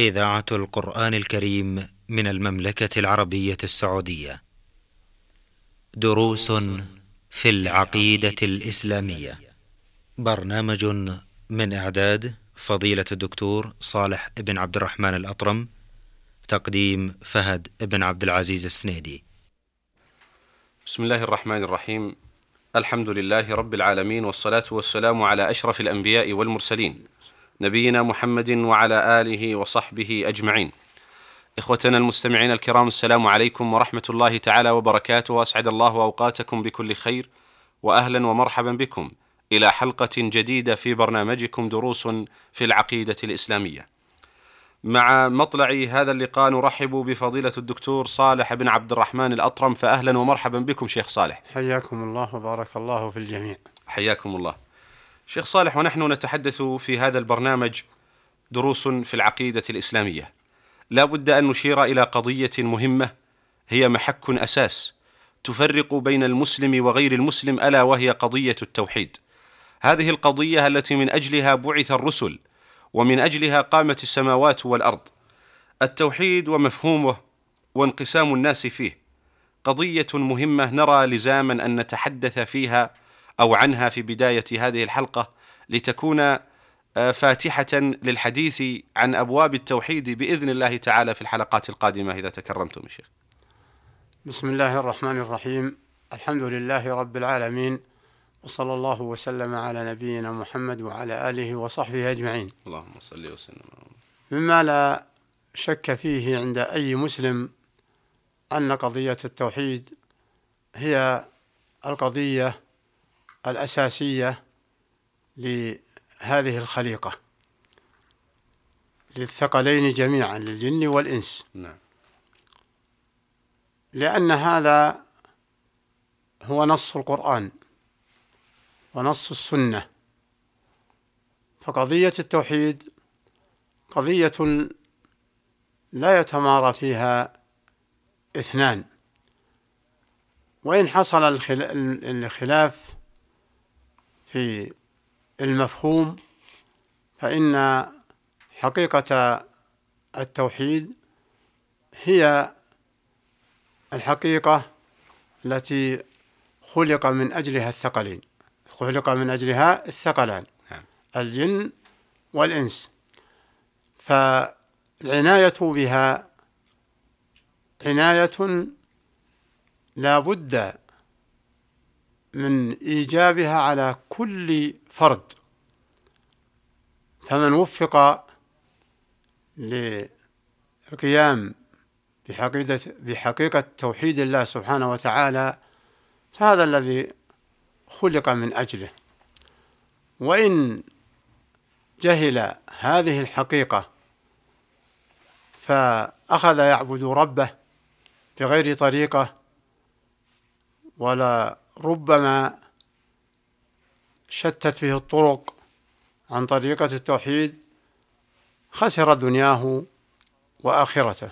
إذاعة القرآن الكريم من المملكة العربية السعودية. دروس في العقيدة الإسلامية. برنامج من إعداد فضيلة الدكتور صالح بن عبد الرحمن الأطرم. تقديم فهد بن عبد العزيز السنيدي. بسم الله الرحمن الرحيم الحمد لله رب العالمين والصلاة والسلام على أشرف الأنبياء والمرسلين نبينا محمد وعلى آله وصحبه أجمعين. إخوتنا المستمعين الكرام السلام عليكم ورحمة الله تعالى وبركاته. وأسعد الله أوقاتكم بكل خير وأهلا ومرحبا بكم. إلى حلقة جديدة في برنامجكم دروس في العقيدة الإسلامية. مع مطلع هذا اللقاء نرحب بفضيلة الدكتور صالح بن عبد الرحمن الأطرم فأهلا ومرحبا بكم شيخ صالح. حياكم الله وبارك الله في الجميع. حياكم الله. شيخ صالح ونحن نتحدث في هذا البرنامج دروس في العقيدة الإسلامية. لا بد أن نشير إلى قضية مهمة هي محك أساس تفرق بين المسلم وغير المسلم ألا وهي قضية التوحيد. هذه القضية التي من أجلها بعث الرسل ومن أجلها قامت السماوات والأرض. التوحيد ومفهومه وانقسام الناس فيه. قضية مهمة نرى لزاما أن نتحدث فيها أو عنها في بداية هذه الحلقة لتكون فاتحة للحديث عن أبواب التوحيد بإذن الله تعالى في الحلقات القادمة إذا تكرمتم شيخ. بسم الله الرحمن الرحيم. الحمد لله رب العالمين وصلى الله وسلم على نبينا محمد وعلى آله وصحبه أجمعين. اللهم صل وسلم. مما لا شك فيه عند أي مسلم أن قضية التوحيد هي القضية الأساسية لهذه الخليقة للثقلين جميعا للجن والإنس. نعم. لأن هذا هو نص القرآن ونص السنة. فقضية التوحيد قضية لا يتمارى فيها اثنان. وإن حصل الخلاف في المفهوم فإن حقيقة التوحيد هي الحقيقة التي خلق من أجلها الثقلين خلق من أجلها الثقلان نعم. الجن والإنس فالعناية بها عناية لا بد من إيجابها على كل فرد. فمن وفق للقيام بحقيقة بحقيقة توحيد الله سبحانه وتعالى هذا الذي خلق من أجله. وإن جهل هذه الحقيقة فأخذ يعبد ربه بغير طريقة ولا ربما شتت به الطرق عن طريقة التوحيد خسر دنياه وآخرته.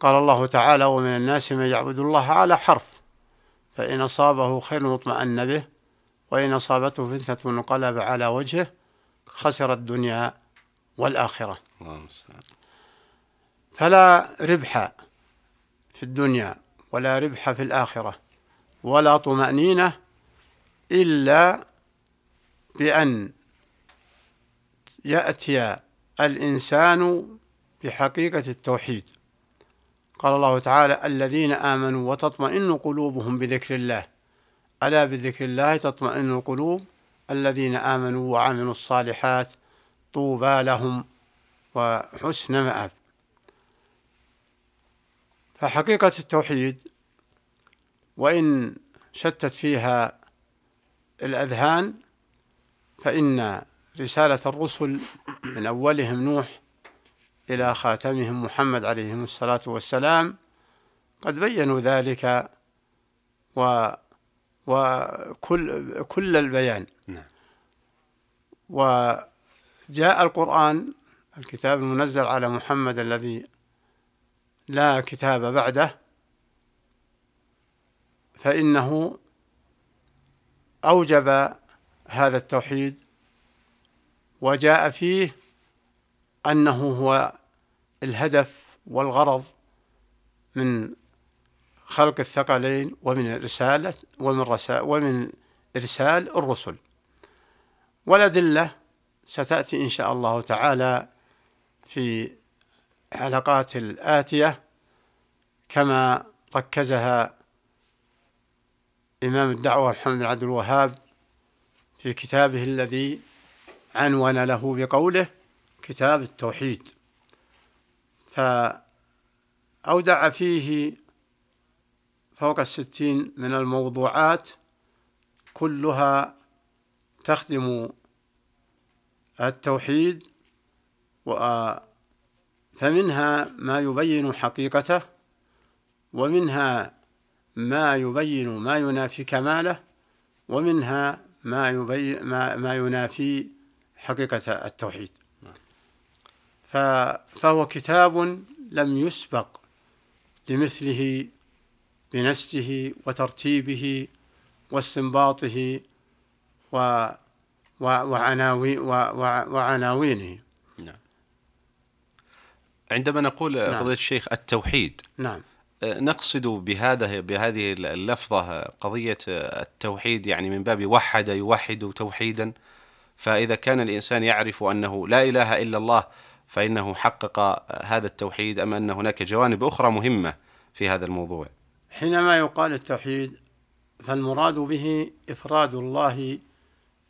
قال الله تعالى ومن الناس من يعبد الله على حرف فإن أصابه خير اطمأن به وإن أصابته فتنة انقلب على وجهه خسر الدنيا والآخرة. فلا ربح في الدنيا ولا ربح في الآخرة. ولا طمأنينة إلا بأن يأتي الإنسان بحقيقة التوحيد. قال الله تعالى الذين آمنوا وتطمئن قلوبهم بذكر الله. ألا بذكر الله تطمئن القلوب؟ الذين آمنوا وعملوا الصالحات طوبى لهم وحسن مآب. فحقيقة التوحيد وإن شتت فيها الأذهان فإن رسالة الرسل من أولهم نوح إلى خاتمهم محمد عليه الصلاة والسلام قد بينوا ذلك و وكل كل البيان نعم. وجاء القرآن الكتاب المنزل على محمد الذي لا كتاب بعده فإنه أوجب هذا التوحيد وجاء فيه أنه هو الهدف والغرض من خلق الثقلين ومن رسالة ومن رسالة ومن إرسال الرسل. والأدلة ستأتي إن شاء الله تعالى في حلقات الآتية كما ركزها إمام الدعوة محمد بن عبد الوهاب في كتابه الذي عنون له بقوله كتاب التوحيد. فأودع فيه فوق الستين من الموضوعات كلها تخدم التوحيد فمنها ما يبين حقيقته ومنها ما يبين ما ينافي كماله ومنها ما يبين ما, ما ينافي حقيقة التوحيد فهو كتاب لم يسبق لمثله بنسجه وترتيبه واستنباطه و وعناوي وعناوينه نعم. عندما نقول نعم. فضيلة الشيخ التوحيد نعم نقصد بهذا بهذه اللفظة قضية التوحيد يعني من باب وحد يوحد توحيدا فإذا كان الإنسان يعرف أنه لا إله إلا الله فإنه حقق هذا التوحيد أم أن هناك جوانب أخرى مهمة في هذا الموضوع حينما يقال التوحيد فالمراد به إفراد الله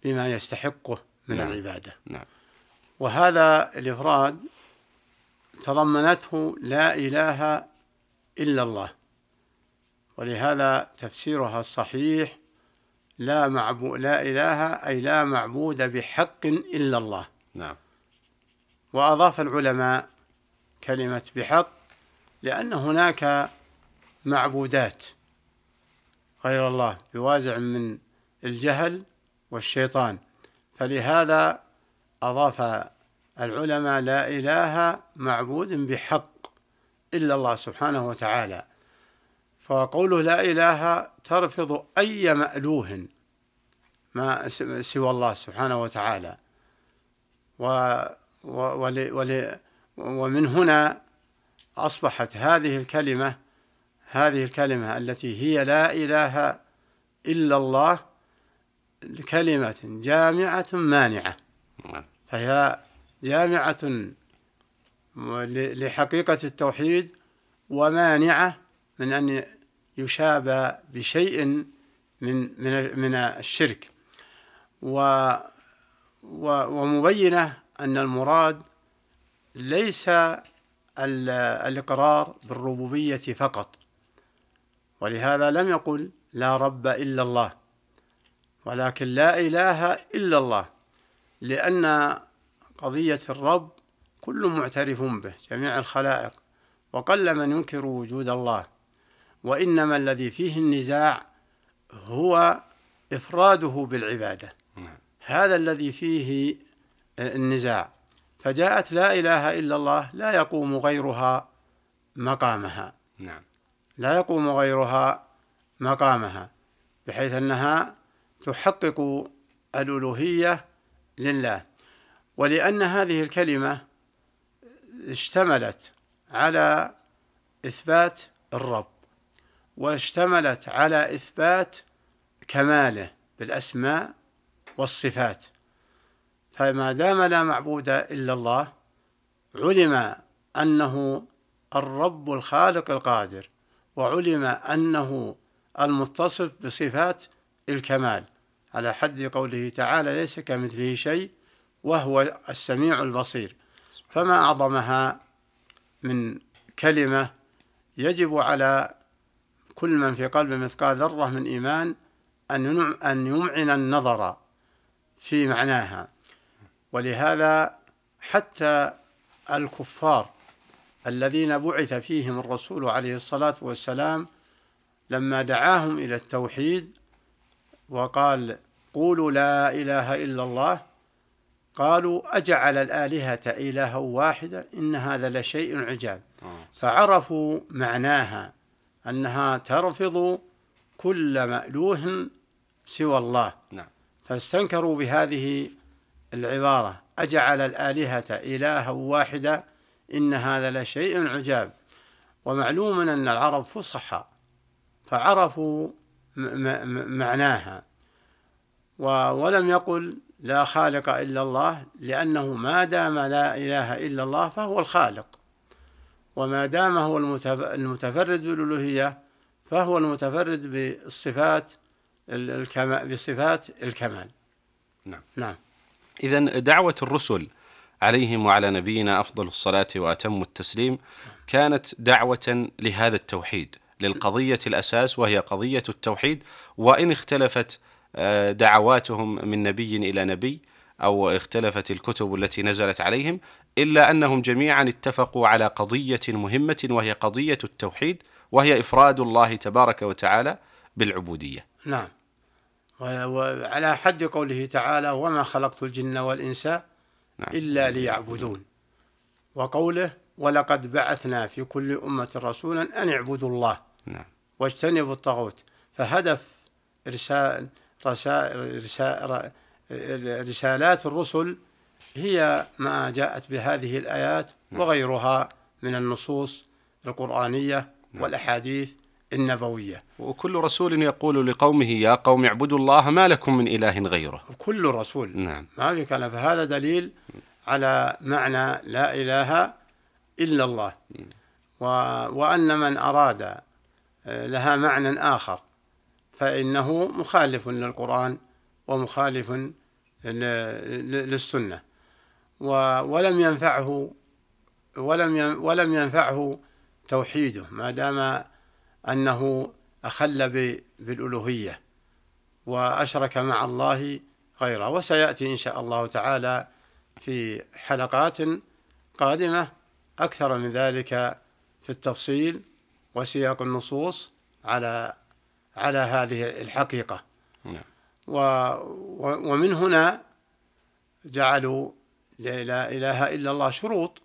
بما يستحقه من نعم. العبادة نعم. وهذا الإفراد تضمنته لا إله إلا الله. ولهذا تفسيرها الصحيح لا معبود لا إله أي لا معبود بحق إلا الله. نعم. وأضاف العلماء كلمة بحق لأن هناك معبودات غير الله بوازع من الجهل والشيطان. فلهذا أضاف العلماء لا إله معبود بحق إلا الله سبحانه وتعالى. فقوله لا إله ترفض أي مألوه ما سوى الله سبحانه وتعالى. و ول ول ومن هنا أصبحت هذه الكلمة هذه الكلمة التي هي لا إله إلا الله كلمة جامعة مانعة. نعم. فهي جامعة لحقيقة التوحيد ومانعة من أن يشابه بشيء من من من الشرك. و ومبينة أن المراد ليس الإقرار بالربوبية فقط. ولهذا لم يقل لا رب إلا الله ولكن لا إله إلا الله لأن قضية الرب كل معترف به جميع الخلائق. وقل من ينكر وجود الله. وإنما الذي فيه النزاع هو إفراده بالعبادة. نعم. هذا الذي فيه النزاع. فجاءت لا إله إلا الله لا يقوم غيرها مقامها. نعم. لا يقوم غيرها مقامها بحيث أنها تحقق الألوهية لله. ولأن هذه الكلمة اشتملت على إثبات الرب واشتملت على إثبات كماله بالأسماء والصفات. فما دام لا معبود إلا الله علم أنه الرب الخالق القادر وعلم أنه المتصف بصفات الكمال. على حد قوله تعالى ليس كمثله شيء وهو السميع البصير. فما أعظمها من كلمة يجب على كل من في قلبه مثقال ذرة من إيمان أن أن يمعن النظر في معناها. ولهذا حتى الكفار الذين بعث فيهم الرسول عليه الصلاة والسلام لما دعاهم إلى التوحيد وقال قولوا لا إله إلا الله قالوا أجعل الآلهة إلها واحدا إن هذا لشيء عجاب. آه. فعرفوا معناها أنها ترفض كل مألوه سوى الله. نعم. فاستنكروا بهذه العبارة. أجعل الآلهة إلها واحدا إن هذا لشيء عجاب. ومعلوم أن العرب فصحى. فعرفوا معناها. ولم يقل لا خالق إلا الله لأنه ما دام لا إله إلا الله فهو الخالق. وما دام هو المتفرد بالألوهية فهو المتفرد بالصفات بصفات الكمال. نعم. نعم. إذا دعوة الرسل عليهم وعلى نبينا أفضل الصلاة وأتم التسليم كانت دعوة لهذا التوحيد للقضية الأساس وهي قضية التوحيد وإن اختلفت دعواتهم من نبي إلى نبي أو اختلفت الكتب التي نزلت عليهم إلا أنهم جميعا اتفقوا على قضية مهمة وهي قضية التوحيد وهي إفراد الله تبارك وتعالى بالعبودية نعم وعلى حد قوله تعالى وما خلقت الجن والإنس نعم. إلا ليعبدون وقوله ولقد بعثنا في كل أمة رسولا أن اعبدوا الله نعم. واجتنبوا الطاغوت فهدف إرسال رسال رسالات الرسل هي ما جاءت بهذه الآيات نعم. وغيرها من النصوص القرآنية نعم. والأحاديث النبوية. وكل رسول يقول لقومه يا قوم اعبدوا الله ما لكم من إله غيره. كل رسول. نعم. ما في كلام. فهذا دليل على معنى لا إله إلا الله. و... وأن من أراد آه، لها معنى آخر. فإنه مخالف للقرآن ومخالف للسنة. ولم ينفعه ولم ولم ينفعه توحيده ما دام أنه أخل بالألوهية وأشرك مع الله غيره. وسيأتي إن شاء الله تعالى في حلقات قادمة أكثر من ذلك في التفصيل وسياق النصوص على على هذه الحقيقة. نعم. و ومن هنا جعلوا لا إله إلا الله شروط.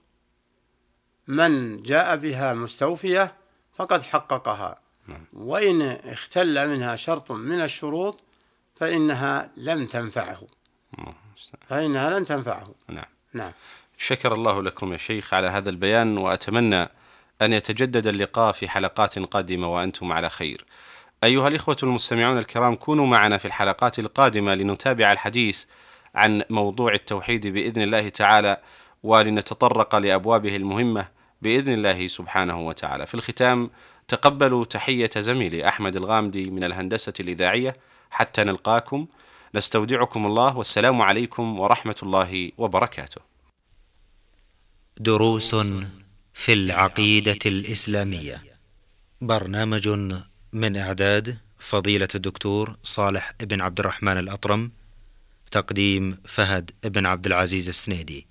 من جاء بها مستوفية فقد حققها. نعم. وإن اختل منها شرط من الشروط فإنها لم تنفعه. فإنها لن تنفعه. نعم. نعم. شكر الله لكم يا شيخ على هذا البيان وأتمنى أن يتجدد اللقاء في حلقات قادمة وأنتم على خير. أيها الإخوة المستمعون الكرام كونوا معنا في الحلقات القادمة لنتابع الحديث عن موضوع التوحيد بإذن الله تعالى ولنتطرق لأبوابه المهمة بإذن الله سبحانه وتعالى. في الختام تقبلوا تحية زميلي أحمد الغامدي من الهندسة الإذاعية حتى نلقاكم نستودعكم الله والسلام عليكم ورحمة الله وبركاته. دروس في العقيدة الإسلامية. برنامج من إعداد فضيلة الدكتور صالح بن عبد الرحمن الأطرم. تقديم فهد بن عبد العزيز السنيدي.